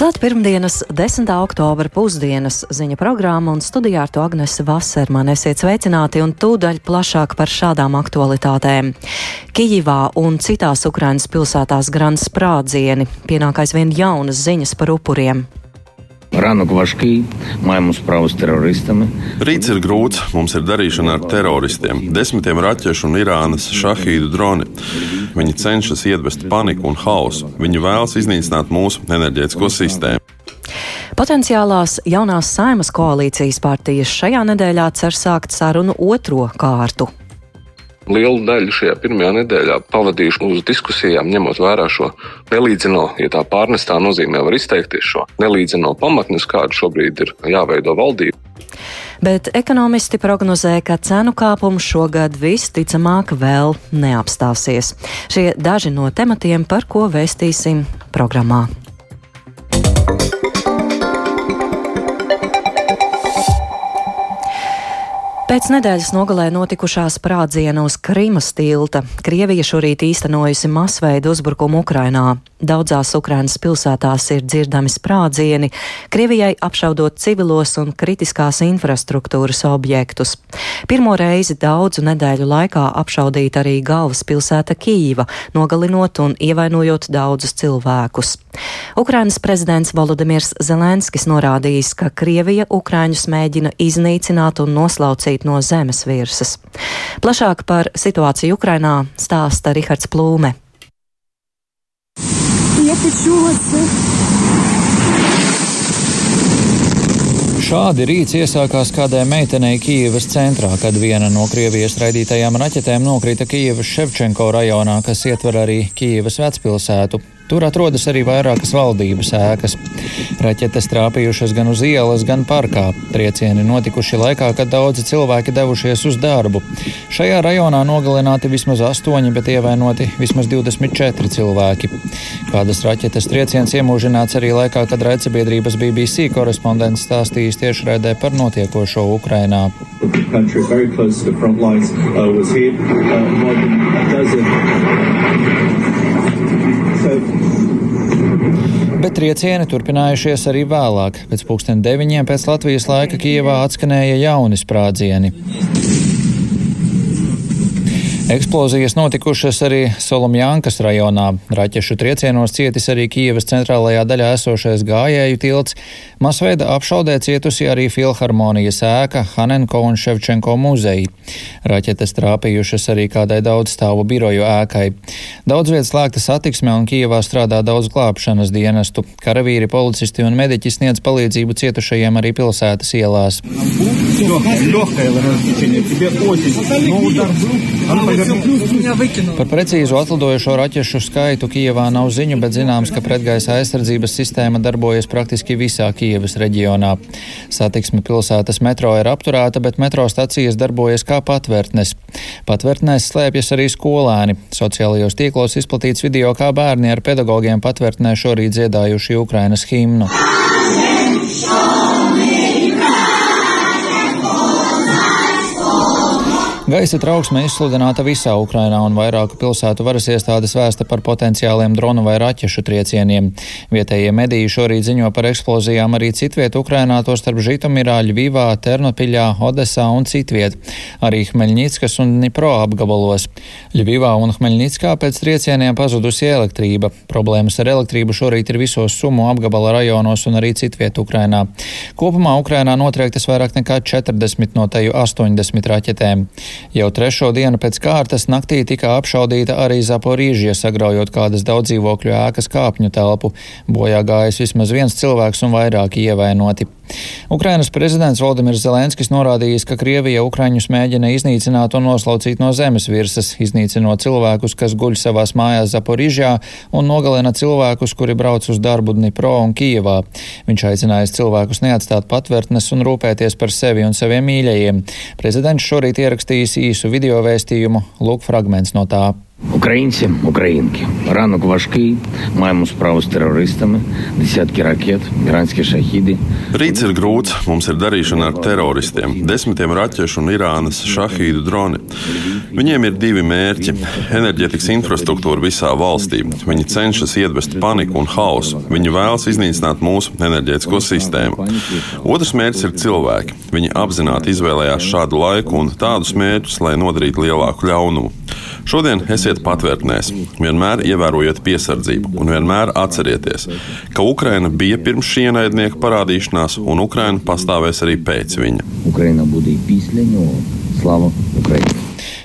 Klāt pirmdienas 10. oktobra pusdienas ziņa programma un studijā ar to Agnese Vaserman esiet sveicināti un tūdaļ plašāk par šādām aktualitātēm. Kijivā un citās Ukrainas pilsētās gran sprādzieni pienāk aizvien jaunas ziņas par upuriem. Ranuk Vaškī, majumu sprāvus teroristami. Rīts ir grūts, mums ir darīšana ar teroristiem, desmitiem raķešu un Irānas šahīdu droni. Viņi cenšas iedvest paniku un hausu. Viņi vēlas iznīcināt mūsu enerģētisko sistēmu. Potenciālās jaunās saimas koalīcijas partijas šajā nedēļā cer sākt sarunu otro kārtu lielu daļu šajā pirmajā nedēļā pavadījuši uz diskusijām, ņemot vērā šo nelīdzino, ja tā pārnestā nozīmē var izteikties šo nelīdzino pamatnes, kādu šobrīd ir jāveido valdība. Bet ekonomisti prognozē, ka cenu kāpums šogad visticamāk vēl neapstāsies. Šie daži no tematiem, par ko vēstīsim programmā. Pēc nedēļas nogalē notikušā sprādziena uz Krimas tilta Krievija šorīt īstenojusi masveidu uzbrukumu Ukrainā. Daudzās Ukrainas pilsētās ir dzirdami sprādzieni, Krievijai apšaudot civilos un kritiskās infrastruktūras objektus. Pirmo reizi daudzu nedēļu laikā apšaudīta arī galvaspilsēta Kīva, nogalinot un ievainojot daudzus cilvēkus. Ukrainas prezidents Volodimirs Zelenskis norādījis, ka Krievija Ukraiņus mēģina iznīcināt un noslaucīt izdarīt no zemes virsmas. Plašāk par situāciju Ukrainā stāsta Rihards Plūme. Šādi rīts iesākās kādai meitenei Kīivas centrā, kad viena no Krievijas raidītajām raķetēm nokrita Kīivas Ševčenko rajonā, kas ietver arī Kīivas vecpilsētu. Tur atrodas arī vairākas valdības ēkas. Raķetes trāpījušas gan uz ielas, gan parkā. Triecieni notikuši laikā, kad daudzi cilvēki devušies uz darbu. Šajā rajonā nogalināti vismaz 8, bet ievainoti vismaz 24 cilvēki. Kādas raķetes trieciens iemūžināts arī laikā, kad raidsabiedrības BBC korespondents stāstījis tiešraidē par notiekošo Ukrainā. Country, very close to the front lines, uh, was hit. Uh, more than a dozen Bet triecieni turpinājušies arī vēlāk. Pēc pusdien deviņiem pēc Latvijas laika Kijevā atskanēja jauni sprādzieni. Eksplozijas notikušas arī Solomjānkas rajonā. Raķešu triecienos cietis arī Kijavas centrālajā daļā esošais gājēju tilts. Masveida apšaudē cietusi arī Filharmonijas ēka, Hanenko un Ševčenko muzeji. Raķetes trāpījušas arī kādai daudzstāvu biroju ēkai. Daudz vietas slēgta satiksme un Kijavā strādā daudz glābšanas dienestu. Karavīri, policisti un mediķi sniedz palīdzību cietušajiem arī pilsētas ielās. Легкое течение. Par precīzu atlidojušo raķešu skaitu Kijevā nav ziņu, bet zināms, ka pretgaisa aizsardzības sistēma darbojas praktiski visā Kijevas reģionā. Satiksme pilsētas metro ir apturēta, bet metro stacijas darbojas kā patvērtnes. Patvērtnēs slēpjas arī skolēni. Sociālajos tīklos izplatīts video, kā bērni ar pedagogiem patvērtnē šorīt dziedājuši Ukrainas himnu. Mēs! Gaisa trauksme izsludināta visā Ukrainā un vairāku pilsētu varas iestādes vēsta par potenciāliem dronu vai raķešu triecieniem. Vietējie mediji šorīt ziņo par eksplozijām arī citviet Ukrainā, to starp Žitomirā, Ļvivā, Ternopiļā, Odesā un citviet, arī Hmeļņickas un Dnipro apgabalos. Ļvivā un Hmeļņickā pēc triecieniem pazudusi elektrība. Problēmas ar elektrību šorīt ir visos sumu apgabala rajonos un arī citviet Ukrainā. Kopumā Ukrainā notriektas vairāk nekā 40 no teju 80 raķetēm. Jau trešo dienu pēc kārtas naktī tika apšaudīta arī Zaporīžie, sagraujot kādas daudzdzīvokļu ēkas kāpņu telpu. Bojā gājis vismaz viens cilvēks un vairāki ievainoti. Ukrainas prezidents Valdemirs Zelenskis norādījis, ka Krievija Ukraiņus mēģina iznīcināt un noslaucīt no zemes virsmas, iznīcinot cilvēkus, kas guļ savās mājās Zaporižjā un nogalina cilvēkus, kuri brauc uz darbu Dnipro un Kijevā. Viņš aicinājis cilvēkus neatstāt patvērtnes un rūpēties par sevi un saviem mīļajiem. Prezidents šorīt ierakstījis īsu video vēstījumu, lūk fragments no tā. Українці, українки, ранок важкий. Маємо справу з терористами, десятки ракет, iranski šahidi. Rīts ir grūts, mums ir darīšana ar teroristiem, desmitiem raķešu un Irānas šahīdu droni. Viņiem ir divi mērķi - enerģētikas infrastruktūra visā valstī. Viņi cenšas iedvest paniku un hausu. Viņi vēlas iznīcināt mūsu enerģētisko sistēmu. Otrs mērķis ir cilvēki. Viņi apzināti izvēlējās šādu laiku un tādus mērķus, lai nodarītu lielāku ļaunumu. Šodien esiet patvērtnēs, vienmēr ievērojiet piesardzību un vienmēr atcerieties, ka Ukraina bija pirms šī ienaidnieka parādīšanās, un Ukraina pastāvēs arī pēc viņa. Ukraina būtu pīsleņo, slava Ukraina!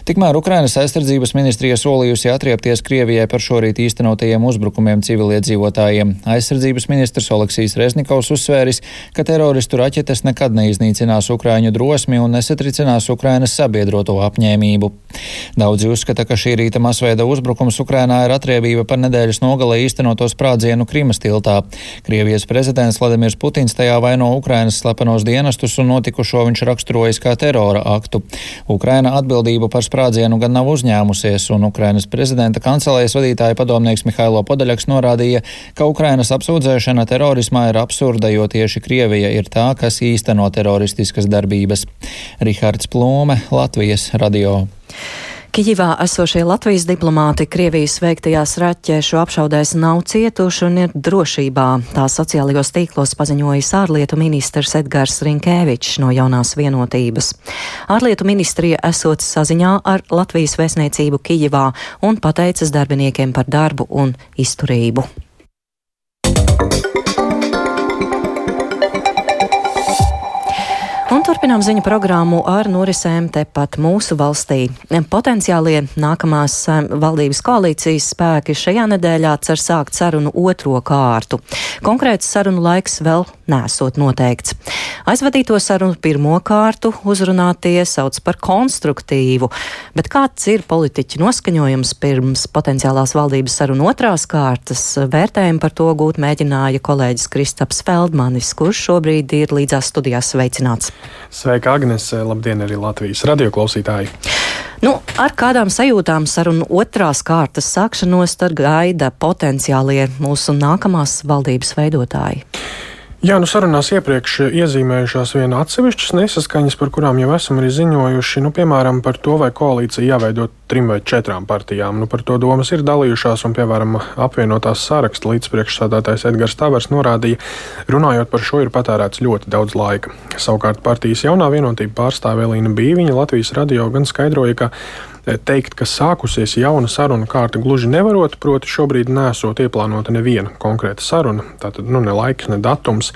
Tikmēr Ukrainas aizsardzības ministrija solījusi atriepties Krievijai par šorīt īstenotajiem uzbrukumiem civiliedzīvotājiem. Aizsardzības ministrs Oleksijas Reznikovs uzsvēris, ka teroristu raķetes nekad neiznīcinās Ukraiņu drosmi un nesatricinās Ukrainas sabiedroto apņēmību. Daudzi uzskata, ka šī rīta masveida uzbrukums Ukrainā ir atriebība par nedēļas nogalē īstenoto sprādzienu Krimas tiltā. Krievijas prezidents Vladimirs Putins tajā vaino Ukrainas slepenos dienestus un notikušo viņš raksturojas kā terora aktu. Ukraina atbildību par sprādzienu gan nav uzņēmusies, un Ukrainas prezidenta kancelējas vadītāja padomnieks Mihailo Podaļaks norādīja, ka Ukrainas apsūdzēšana terorismā ir absurda, jo tieši Krievija ir tā, kas īsteno teroristiskas darbības. Rihards Plūme, Latvijas radio. Kijivā esošie Latvijas diplomāti Krievijas veiktajās raķešu apšaudēs nav cietuši un ir drošībā. Tā sociālajos tīklos paziņojis ārlietu ministrs Edgars Rinkēvičs no jaunās vienotības. Ārlietu ministrija esot saziņā ar Latvijas vēstniecību Kijivā un pateicas darbiniekiem par darbu un izturību. Un turpinām ziņu programmu ar norisēm tepat mūsu valstī. Potenciālie nākamās valdības koalīcijas spēki šajā nedēļā cer sākt sarunu otro kārtu. Konkrēts sarunu laiks vēl nesot noteikts. Aizvadīto sarunu pirmo kārtu uzrunātie sauc par konstruktīvu, bet kāds ir politiķu noskaņojums pirms potenciālās valdības sarunu otrās kārtas? Vērtējumu par to gūt mēģināja kolēģis Kristaps Feldmanis, kurš šobrīd ir līdzās studijās sveicināts. Sveika, Agnes! Labdien, arī Latvijas radioklausītāji! Nu, ar kādām sajūtām sarunu otrās kārtas sākšanos tad gaida potenciālie mūsu nākamās valdības veidotāji? Jā, nu sarunās iepriekš iezīmējušās viena atsevišķas nesaskaņas, par kurām jau esam arī ziņojuši, nu, piemēram, par to, vai koalīcija jāveido trim vai četrām partijām. Nu, par to domas ir dalījušās, un, piemēram, apvienotās saraksta līdzpriekšsādātājs Edgars Tavars norādīja, runājot par šo ir patērēts ļoti daudz laika. Savukārt partijas jaunā vienotība pārstāve Elīna Bīviņa Latvijas radio gan skaidroja, ka teikt, ka sākusies jauna saruna kārta gluži nevarot, proti šobrīd nesot ieplānota neviena konkrēta saruna, tātad nu, ne laiks, ne datums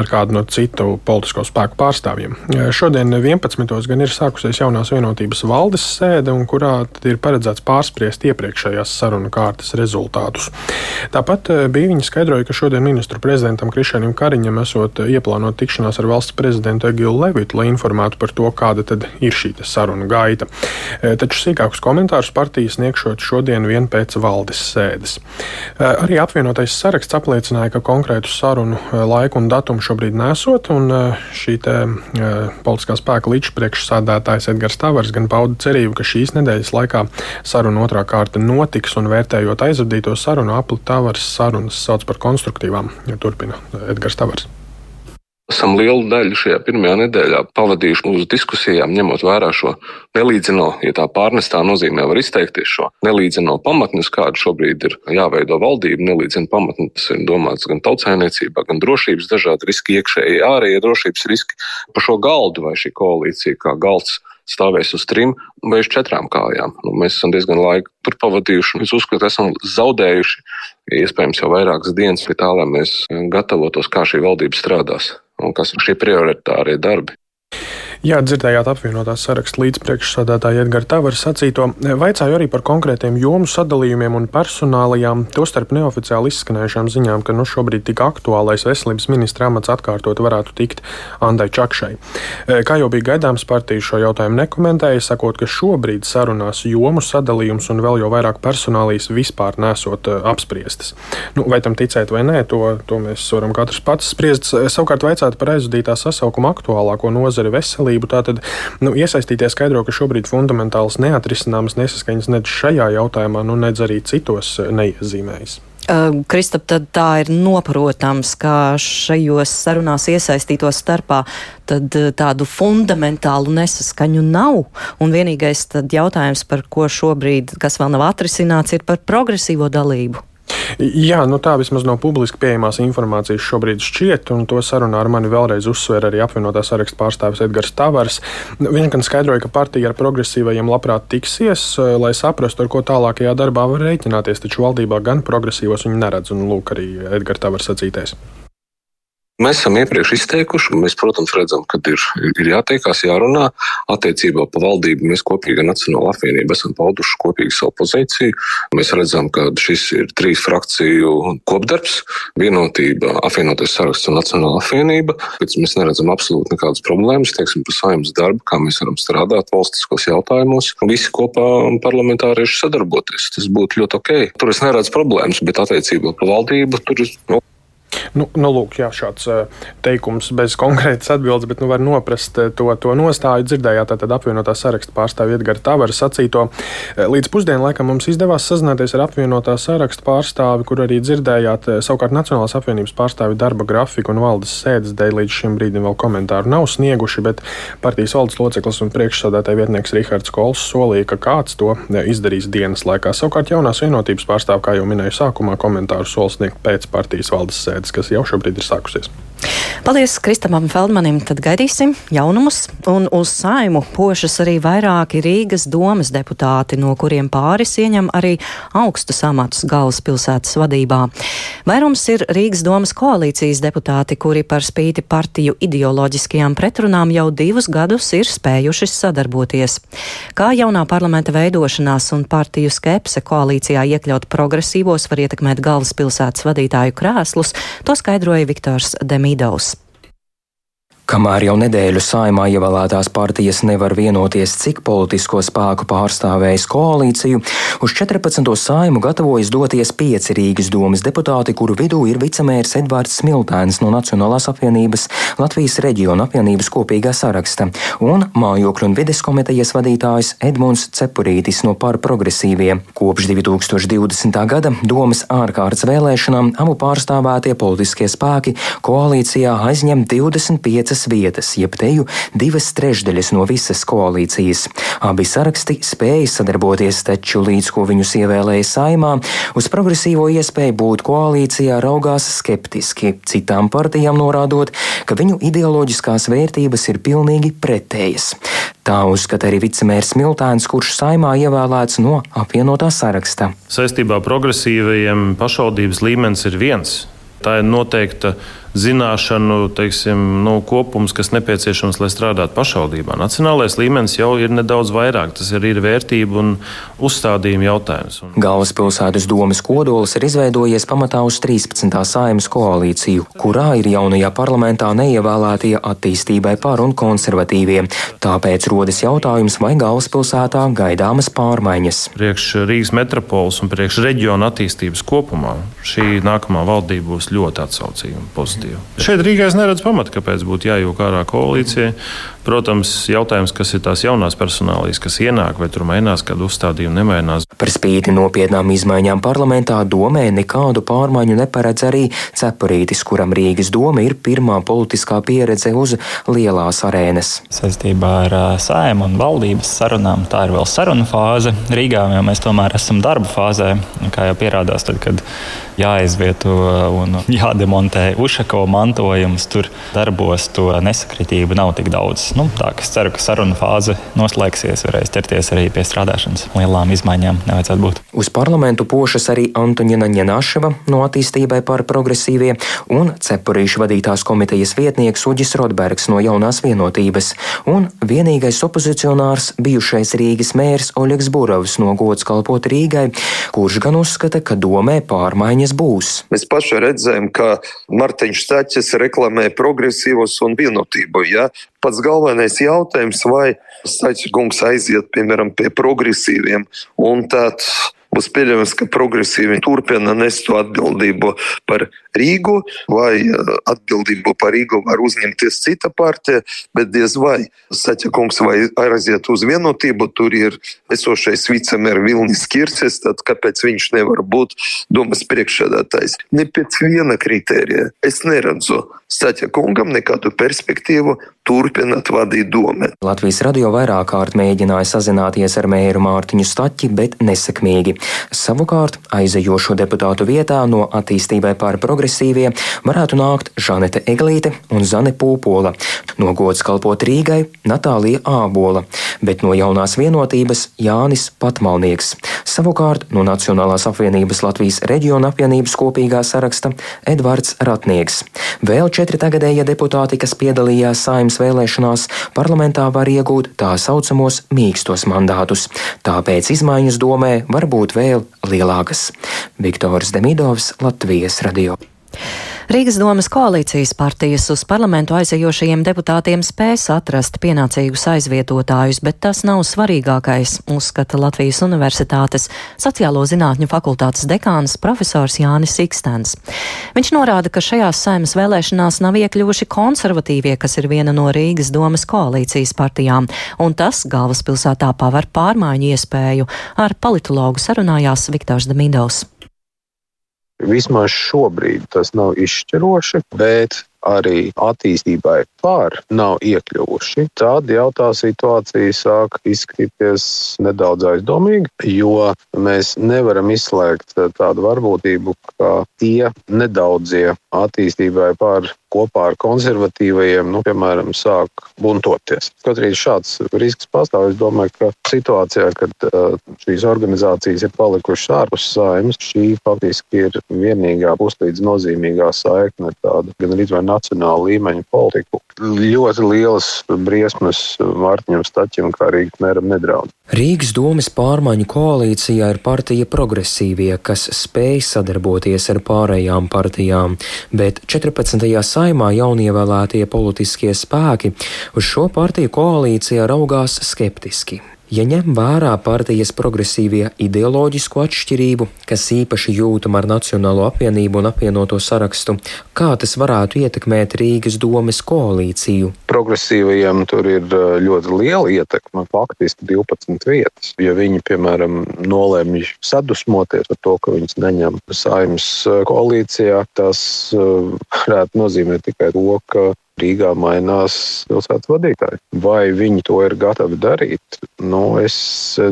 ar kādu no citu politisko spēku pārstāvjiem. Šodien 11. gan ir sākusies jaunās vienotības valdes sēde, kurā ir paredzēts pārspriest iepriekšējās sarunu kārtas rezultātus. Tāpat eh, bija viņa skaidroja, ka šodien ministru prezidentam Krišānam Kariņam esot ieplānota tikšanās ar valsts prezidentu Egilu Levitu, lai informētu par to, kāda tad ir šī saruna gaita. Taču Sīkākus komentārus partijas sniegšot šodien vien pēc valdes sēdes. Eh, arī apvienotais saraksts apliecināja, ka konkrētu sarunu eh, laiku un datumu šobrīd nesot, un eh, šī te, politiskā spēka līdzpriekšsādātājs Edgars Tavars gan pauda cerību, ka šīs nedēļas laikā saruna otrā kārta notiks, un vērtējot aizvadīto sarunu, apli Tavars sarunas sauc par konstruktīvām, turpina Edgars Tavars. Esam lielu daļu šajā pirmajā nedēļā pavadījuši uz diskusijām, ņemot vērā šo nelīdzino, ja tā pārnestā nozīmē var izteikties šo nelīdzino pamatnes, kāda šobrīd ir jāveido valdība. Nelīdzina pamatne, tas ir domāts gan tautsēmniecībā, gan drošības dažādi riski, iekšēji, ārējie drošības riski pa šo galdu vai šī koalīcija kā galds stāvēs uz trim vai uz četrām kājām. Nu, mēs esam diezgan laiku tur pavadījuši. Es uzskatu, ka esam zaudējuši iespējams jau vairākas dienas pie tā, lai mēs gatavotos, kā šī valdība strādās un kas ir šie prioritārie darbi. Jā, dzirdējāt apvienotās saraksta līdzpriekšsādātāja Edgara Tavara sacīto. Vaicāju arī par konkrētiem jomu sadalījumiem un personālajām, tostarp neoficiāli izskanējušām ziņām, ka nu šobrīd tik aktuālais veselības ministra amats atkārtot varētu tikt Andai Čakšai. E, kā jau bija gaidāms, partija šo jautājumu nekomentēja, sakot, ka šobrīd sarunās jomu sadalījums un vēl jau vairāk personālijas vispār nesot e, apspriestas. Nu, vai tam ticēt vai nē, to, to mēs varam katrs pats spriest. Savukārt vaicāt par aizvadītā sasaukuma aktuālāko nozari veselību dalību. Tātad nu, iesaistīties skaidro, ka šobrīd fundamentāls neatrisināmas nesaskaņas nedz šajā jautājumā, nu, nedz arī citos neiezīmējas. Kristap, tad tā ir noprotams, ka šajos sarunās iesaistīto starpā tad tādu fundamentālu nesaskaņu nav. Un vienīgais jautājums, par ko šobrīd, kas vēl nav atrisināts, ir par progresīvo dalību. Jā, nu tā vismaz no publiski pieejamās informācijas šobrīd šķiet, un to sarunā ar mani vēlreiz uzsver arī apvienotā saraksta pārstāvis Edgars Tavars. Viņš gan skaidroja, ka partija ar progresīvajiem labprāt tiksies, eh, lai saprastu, ar ko tālākajā darbā var rēķināties, taču valdībā gan progresīvos viņi neredz, un lūk arī Edgars Tavars sacītais. Mēs esam iepriekš izteikuši, mēs, protams, redzam, ka ir, ir jāteikās, jārunā. Attiecībā par valdību mēs kopīgi ar Nacionālo apvienību esam pauduši kopīgi savu pozīciju. Mēs redzam, ka šis ir trīs frakciju kopdarbs - vienotība, apvienoties saraksts un Nacionāla apvienība. Pēc mēs neredzam absolūti nekādas problēmas, teiksim, par saimnes darbu, kā mēs varam strādāt valstiskos jautājumos. Visi kopā parlamentārieši sadarboties. Tas būtu ļoti ok. Tur es neredzu problēmas, bet attiecībā par valdību tur nu, Nu, nu, lūk, jā, šāds teikums bez konkrētas atbildes, bet nu, var noprast to, to nostāju. Dzirdējāt, tātad apvienotā saraksta pārstāvja Edgara Tavara sacīto. Līdz pusdienu laikam mums izdevās sazināties ar apvienotā saraksta pārstāvi, kur arī dzirdējāt savukārt Nacionālās apvienības pārstāvi darba grafiku un valdes sēdes dēļ. Līdz šim brīdim vēl komentāru nav snieguši, bet partijas valdes loceklis un priekšsādātāja vietnieks Rihards Kols solīja, ka kāds to izdarīs dienas laikā. Savukārt jaunās vienotības pārstāvi, kā jau minēju sākumā, komentāru solis sniegt pēc partijas valdes sēdes sēdes, kas jau šobrīd ir sākusies. Paldies Kristamam Feldmanim. Tad gaidīsim jaunumus. Un uz saimu pošas arī vairāki Rīgas domas deputāti, no kuriem pāris ieņem arī augstus amatus galvaspilsētas vadībā. Vairums ir Rīgas domas koalīcijas deputāti, kuri par spīti partiju ideoloģiskajām pretrunām jau divus gadus ir spējuši sadarboties. Kā jaunā parlamenta veidošanās un partiju skepse koalīcijā iekļaut progresīvos var ietekmēt galvaspilsētas vadītāju krēslus, to skaidroja Viktors Demidovs. Kamēr jau nedēļu saimā ievēlētās partijas nevar vienoties, cik politisko spēku pārstāvējas koalīciju, uz 14. saimu gatavojas doties pieci Rīgas domas deputāti, kuru vidū ir vicemērs Edvards Smiltēns no Nacionālās apvienības Latvijas reģiona apvienības kopīgā saraksta un mājokļu un vides komitejas vadītājs Edmunds Cepurītis no par progresīviem. Kopš 2020. gada domas ārkārtas vēlēšanām abu pārstāvētie politiskie spēki koalīcijā aizņem 25 divas vietas, jeb teju divas trešdaļas no visas koalīcijas. Abi saraksti spēja sadarboties, taču līdz ko viņus ievēlēja saimā, uz progresīvo iespēju būt koalīcijā raugās skeptiski, citām partijām norādot, ka viņu ideoloģiskās vērtības ir pilnīgi pretējas. Tā uzskata arī vicemērs Miltāns, kurš saimā ievēlēts no apvienotā saraksta. Saistībā progresīvajiem pašvaldības līmenis ir viens. Tā ir noteikta zināšanu teiksim, nu, kopums, kas nepieciešams, lai strādātu pašvaldībā. Nacionālais līmenis jau ir nedaudz vairāk. Tas ir, ir vērtību un uzstādījumu jautājums. Galvaspilsētas domas kodols ir izveidojies pamatā uz 13. saimas koalīciju, kurā ir jaunajā parlamentā neievēlētie attīstībai par un konservatīvie. Tāpēc rodas jautājums, vai galvaspilsētā gaidāmas pārmaiņas. Priekš Rīgas metropoles un priekš reģiona attīstības kopumā šī nākamā valdība būs ļoti atsaucīga un pozitīva pozitīva. Šeit Rīgā es neredzu pamatu, kāpēc būtu jājūka ārā koalīcija. Protams, jautājums, kas ir tās jaunās personālijas, kas ienāk, vai tur mainās kādu uzstādījumu, nemainās. Par spīti nopietnām izmaiņām parlamentā domē nekādu pārmaiņu neparedz arī Cepurītis, kuram Rīgas doma ir pirmā politiskā pieredze uz lielās arēnas. Saistībā ar sēmu un valdības sarunām tā ir vēl saruna fāze. Rīgā jau mēs tomēr esam darba fāzē, kā jau pierādās, tad, kad jāizvieto un jādemontē Ušako mantojums, tur darbos to nesakritību nav tik daudz. Nu, tā, es ceru, ka saruna fāze noslēgsies, varēs ķerties arī pie strādāšanas. Lielām izmaiņām nevajadzētu būt. Uz parlamentu pošas arī Antonina Ņenaševa no attīstībai par progresīvie un Cepurīšu vadītās komitejas vietnieks Uģis Rodbergs no jaunās vienotības un vienīgais opozicionārs bijušais Rīgas mērs Oļegs Burovs no gods kalpot Rīgai, kurš gan uzskata, ka domē pārmaiņas būs. Mēs paši redzējām, ka Martiņš Staķis reklamē progresīvos un vienotību. Ja? pats galvenais jautājums, vai Stačs kungs aiziet, piemēram, pie progresīviem, un tad būs pieļaujams, ka progresīvi turpina nest to atbildību par Rīgu, vai eh, atbildību par Rīgu var uzņemties cita partija, bet diez vai Saķakungs vai aiziet uz vienotību, tur ir esošais vicemēra Vilnis Kircis, tad kāpēc viņš nevar būt domas priekšsēdētājs? Ne pēc viena kritērija. Es neredzu Saķakungam nekādu perspektīvu turpināt vadīt domu. Latvijas radio vairāk kārt mēģināja sazināties ar mēru Mārtiņu Staķi, bet nesekmīgi. Savukārt aizejošo deputātu vietā no attīstībai pār progresīvie varētu nākt Žanete Eglīte un Zane Pūpola. No gods kalpot Rīgai Natālija Ābola, bet no jaunās vienotības Jānis Patmalnieks. Savukārt no Nacionālās apvienības Latvijas reģiona apvienības kopīgā saraksta Edvards Ratnieks. Vēl četri tagadējie deputāti, kas piedalījās saimnes vēlēšanās parlamentā var iegūt tā saucamos mīkstos mandātus, tāpēc izmaiņas domē var būt vēl lielākas. Viktors Demidovs, Latvijas radio. Rīgas domas koalīcijas partijas uz parlamentu aizejošajiem deputātiem spēs atrast pienācīgus aizvietotājus, bet tas nav svarīgākais, uzskata Latvijas Universitātes sociālo zinātņu fakultātes dekāns profesors Jānis Ikstens. Viņš norāda, ka šajās saimas vēlēšanās nav iekļuvuši konservatīvie, kas ir viena no Rīgas domas koalīcijas partijām, un tas galvaspilsētā paver pārmaiņu iespēju. Ar politologu sarunājās Viktors Damīdovs. Vismaz šobrīd tas nav izšķiroši, bet arī attīstībai pār nav iekļuvuši, tad jau tā situācija sāk izskatīties nedaudz aizdomīgi, jo mēs nevaram izslēgt tādu varbūtību, ka tie nedaudzie attīstībai pār kopā ar konservatīvajiem, nu, piemēram, sāk buntoties. Kaut arī šāds risks pastāv, es domāju, ka situācijā, kad uh, šīs organizācijas ir palikušas ārpus saimnes, šī faktiski ir vienīgā puslīdz nozīmīgā saikne tāda gan arī vai nacionāla līmeņa politiku. Ļoti lielas briesmas Mārtiņam Staķim kā Rīgas mēram nedraud. Rīgas domas pārmaiņu koalīcijā ir partija progresīvie, kas spēj sadarboties ar pārējām partijām, bet 14. saimā jaunievēlētie politiskie spēki uz šo partiju koalīcijā raugās skeptiski. Ja ņem vērā partijas progresīvie ideoloģisko atšķirību, kas īpaši jūtama ar Nacionālo apvienību un apvienoto sarakstu, kā tas varētu ietekmēt Rīgas domes koalīciju? Progresīvajiem tur ir ļoti liela ietekme, faktiski 12 vietas. Ja viņi, piemēram, nolēmj sadusmoties par to, ka viņas neņem saimnes koalīcijā, tas varētu nozīmēt tikai to, ka Rīgā mainās pilsētas vadītāji. Vai viņi to ir gatavi darīt? Nu, es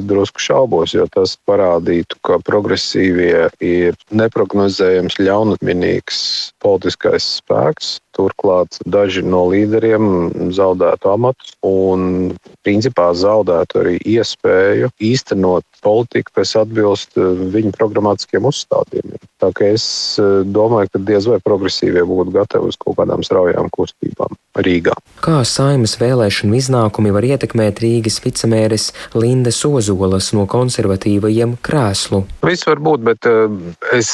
drusku šaubos, jo tas parādītu, ka progresīvie ir neprognozējams, ļaunatminīgs politiskais spēks. Turklāt daži no līderiem zaudētu amatus un, principā, zaudētu arī iespēju īstenot politiku, kas atbilst viņu programmatiskiem uzstādījumiem. Tā kā es domāju, ka diez vai progresīvie būtu gatavi uz kaut kādām straujām kustībām Rīgā. Kā saimas vēlēšanu iznākumi var ietekmēt Rīgas vicemēres Lindas Ozolas no konservatīvajiem krēslu? Viss var būt, bet es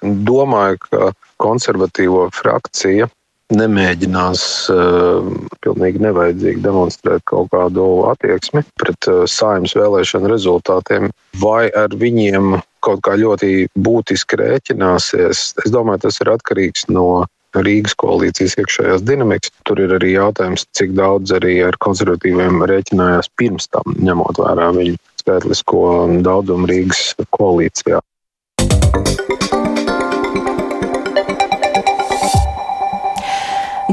domāju, ka konservatīvo frakcija nemēģinās uh, pilnīgi nevajadzīgi demonstrēt kaut kādu attieksmi pret uh, saimnes vēlēšanu rezultātiem, vai ar viņiem kaut kā ļoti būtiski rēķināsies. Es domāju, tas ir atkarīgs no Rīgas koalīcijas iekšējās dinamikas. Tur ir arī jautājums, cik daudz arī ar konservatīviem rēķinājās pirms tam, ņemot vērā viņu skaitlisko daudzumu Rīgas koalīcijā.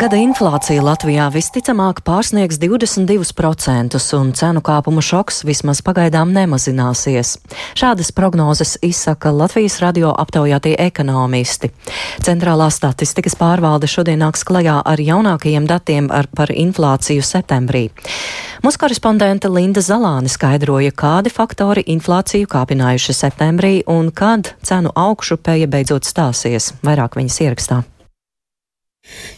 Gada inflācija Latvijā visticamāk pārsniegs 22%, un cenu kāpuma šoks vismaz pagaidām nemazināsies. Šādas prognozes izsaka Latvijas radio aptaujātie ekonomisti. Centrālā statistikas pārvalde šodien nāks klajā ar jaunākajiem datiem ar par inflāciju septembrī. Mūsu korespondente Linda Zalāne skaidroja, kādi faktori inflāciju kāpinājuši septembrī un kad cenu augšupēja beidzot stāsies. Vairāk viņas ierakstā.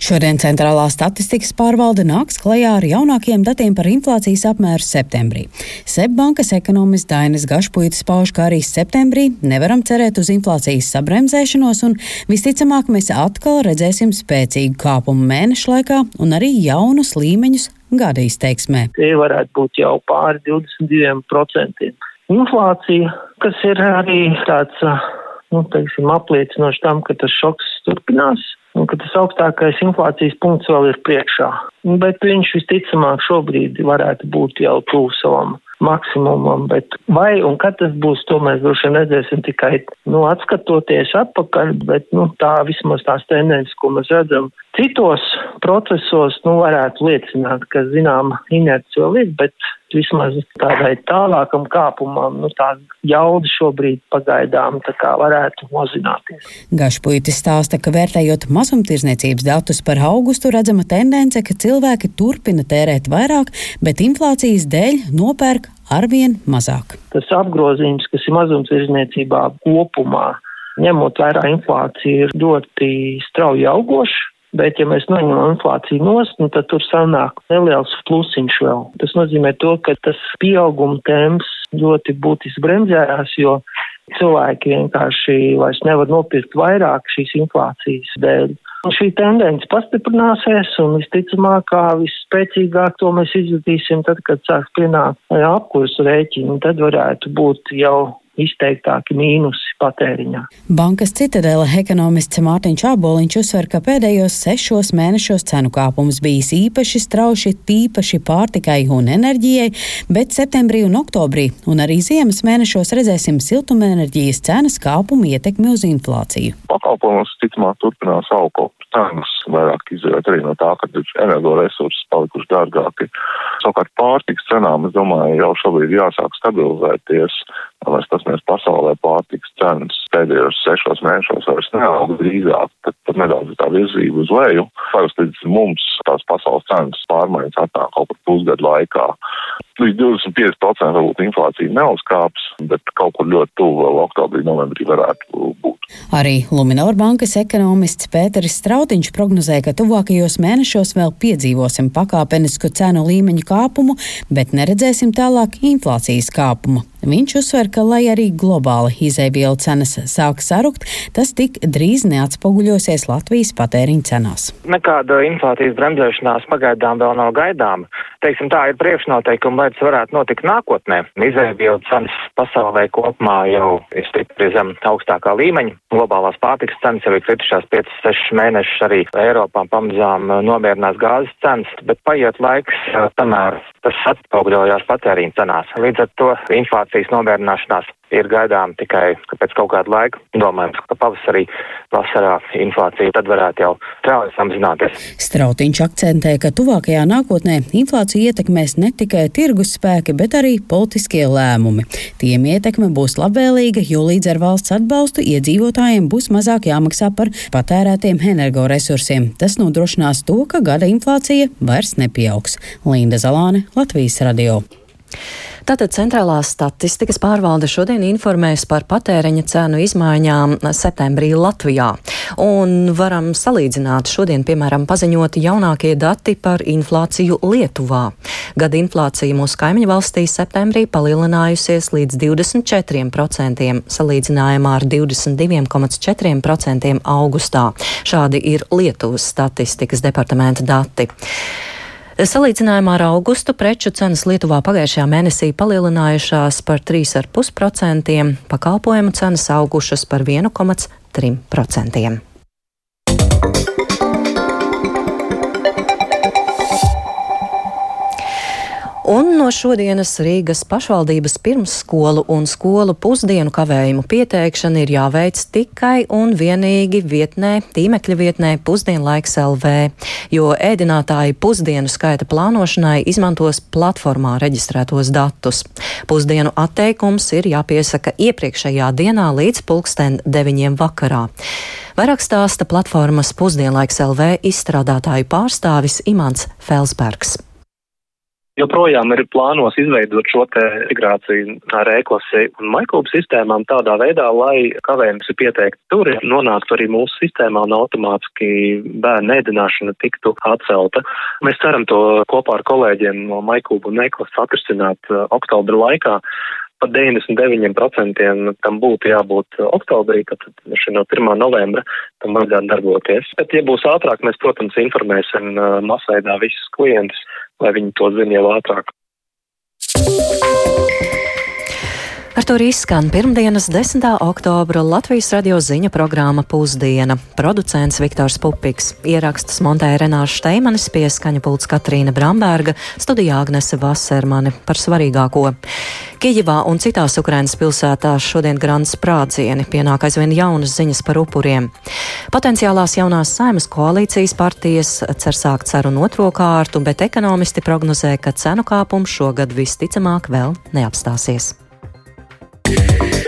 Šodien Centrālā statistikas pārvalde nāks klajā ar jaunākiem datiem par inflācijas apmēru septembrī. Sebbankas ekonomists Dainis Gašpuitis pauž, ka arī septembrī nevaram cerēt uz inflācijas sabremzēšanos, un visticamāk mēs atkal redzēsim spēcīgu kāpumu mēnešu laikā un arī jaunus līmeņus gada izteiksmē. Tie varētu būt jau pāri 22%. inflācija, kas ir arī tāds, nu, teiksim, apliecinoši tam, ka tas šoks turpinās un ka tas augstākais inflācijas punkts vēl ir priekšā. Bet viņš visticamāk šobrīd varētu būt jau tuvu savam maksimumam, bet vai un kad tas būs, to mēs droši vien redzēsim tikai, nu, atskatoties atpakaļ, bet, nu, tā vismaz tās tendences, ko mēs redzam citos procesos, nu, varētu liecināt, ka, zinām, inerts vēl ir, bet vismaz tādai tālākam kāpumam, nu, tā jauda šobrīd pagaidām varētu mozināties. Gašpuitis stāsta, ka vērtējot mazumtirzniecības datus par augustu, redzama tendence, ka cilvēki turpina tērēt vairāk, bet inflācijas dēļ nopērk arvien mazāk. Tas apgrozījums, kas ir mazumtirdzniecībā kopumā, ņemot vērā inflāciju, ir ļoti strauji augošs. Bet, ja mēs noņemam inflāciju nost, nu, tad tur sanāk neliels plusiņš vēl. Tas nozīmē to, ka tas pieauguma temps ļoti būtiski bremzējās, jo cilvēki vienkārši vairs nevar nopirkt vairāk šīs inflācijas dēļ. Un šī tendence pastiprināsies, un visticamāk, visspēcīgāk to mēs izjutīsim tad, kad sāks pienākt apkursu rēķini, tad varētu būt jau izteiktāki mīnusi patēriņā. Bankas citadela ekonomists Mārtiņš Āboliņš uzsver, ka pēdējos sešos mēnešos cenu kāpums bijis īpaši strauši, tīpaši pārtikai un enerģijai, bet septembrī un oktobrī un arī ziemas mēnešos redzēsim siltumenerģijas cenas kāpumu ietekmi uz inflāciju. Pakalpojums, ticamāk, turpinās augt cenas vairāk izdarīt arī no tā, ka energoresursi palikuši dārgāki. Savukārt pārtiks cenām, es domāju, jau šobrīd jāsāk stabilizēties. Mēs paskatāmies pasaulē pārtiks cenas pēdējos sešos mēnešos vairs neaug drīzāk, tad, tad nedaudz tā virzība uz leju. Parasti līdz mums tās pasaules cenas pārmaiņas atnāk kaut kur pusgadu laikā. Līdz 25% varbūt inflācija neuzkāps, bet kaut kur ļoti tuvu vēl oktobrī, novembrī varētu būt. Arī Luminor bankas ekonomists Pēteris Strautiņš prognozē, ka tuvākajos mēnešos vēl piedzīvosim pakāpenisku cenu līmeņu kāpumu, bet neredzēsim tālāk inflācijas kāpumu. Viņš uzsver, ka, lai arī globāli izēvielu cenas sāk sarukt, tas tik drīz neatspoguļosies Latvijas patēriņa cenās. Nekāda inflācijas bremzēšanās pagaidām vēl nav gaidāma. Teiksim, tā ir priekšnoteikumi, lai tas varētu notikt nākotnē. Izēvielu cenas pasaulē kopumā jau ir stipri zem augstākā līmeņa. Globālās pārtikas cenas jau ir kritušās 5-6 mēnešus, arī Eiropā pamazām nomierinās gāzes cenas, bet paiet laiks, tamēr tas atspoguļojās patēriņa cenās. Līdz ar to inflācijas nomierināšanās ir gaidām tikai pēc kaut kāda laika. Domājams, ka pavasarī, vasarā inflācija tad varētu jau strauji samazināties. Strautiņš akcentē, ka tuvākajā nākotnē inflāciju ietekmēs ne tikai tirgus spēki, bet arī politiskie lēmumi. Tiem ietekme būs labvēlīga, jo līdz ar valsts atbalstu iedzīvotājiem būs mazāk jāmaksā par patērētiem energoresursiem. Tas nodrošinās to, ka gada inflācija vairs nepieaugs. Linda Zalāne, Latvijas radio. Tātad centrālās statistikas pārvalde šodien informēs par patēriņa cenu izmaiņām septembrī Latvijā. Un varam salīdzināt šodien, piemēram, paziņoti jaunākie dati par inflāciju Lietuvā. Gada inflācija mūsu kaimiņu valstīs septembrī palielinājusies līdz 24%, salīdzinājumā ar 22,4% augustā. Šādi ir Lietuvas statistikas departamenta dati. Salīdzinājumā ar augustu preču cenas Lietuvā pagājušajā mēnesī palielinājušās par 3,5%, pakalpojumu cenas augušas par 1,3%. Un no šodienas Rīgas pašvaldības pirmsskolu un skolu pusdienu kavējumu pieteikšana ir jāveic tikai un vienīgi vietnē, tīmekļa vietnē pusdienlaiks LV, jo ēdinātāji pusdienu skaita plānošanai izmantos platformā reģistrētos datus. Pusdienu atteikums ir jāpiesaka iepriekšējā dienā līdz pulksten deviņiem vakarā. Vairāk stāsta platformas pusdienlaiks LV izstrādātāju pārstāvis Imants Felsbergs joprojām ir plānos izveidot šo te integrāciju ar e-klasi un maiklubu sistēmām tādā veidā, lai kavējums pieteikti tur, nonāktu arī mūsu sistēmā un automātiski bērnu ēdināšana tiktu atcelta. Mēs ceram to kopā ar kolēģiem no maiklubu un e-klases atrisināt uh, oktobra laikā pat 99% tam būtu jābūt oktobrī, tad no 1. novembra tam vajadzētu darboties. Bet, ja būs ātrāk, mēs, protams, informēsim uh, masveidā visus klientus lai viņi to zina jau ātrāk. Ar to izskan pirmdienas 10. oktobra Latvijas radio ziņa programma Pusdiena. Producents Viktors Pupiks, ierakstus montēja Renāša Steimanis, pieskaņa pults Katrīna Bramberga, studijā Agnese Vasermani par svarīgāko. Kijivā un citās Ukrainas pilsētās šodien grāns sprādzieni, pienāk aizvien jaunas ziņas par upuriem. Potenciālās jaunās saimas koalīcijas partijas cer sākt sarunu otro kārtu, bet ekonomisti prognozē, ka cenu kāpums šogad visticamāk vēl neapstāsies. Yeah.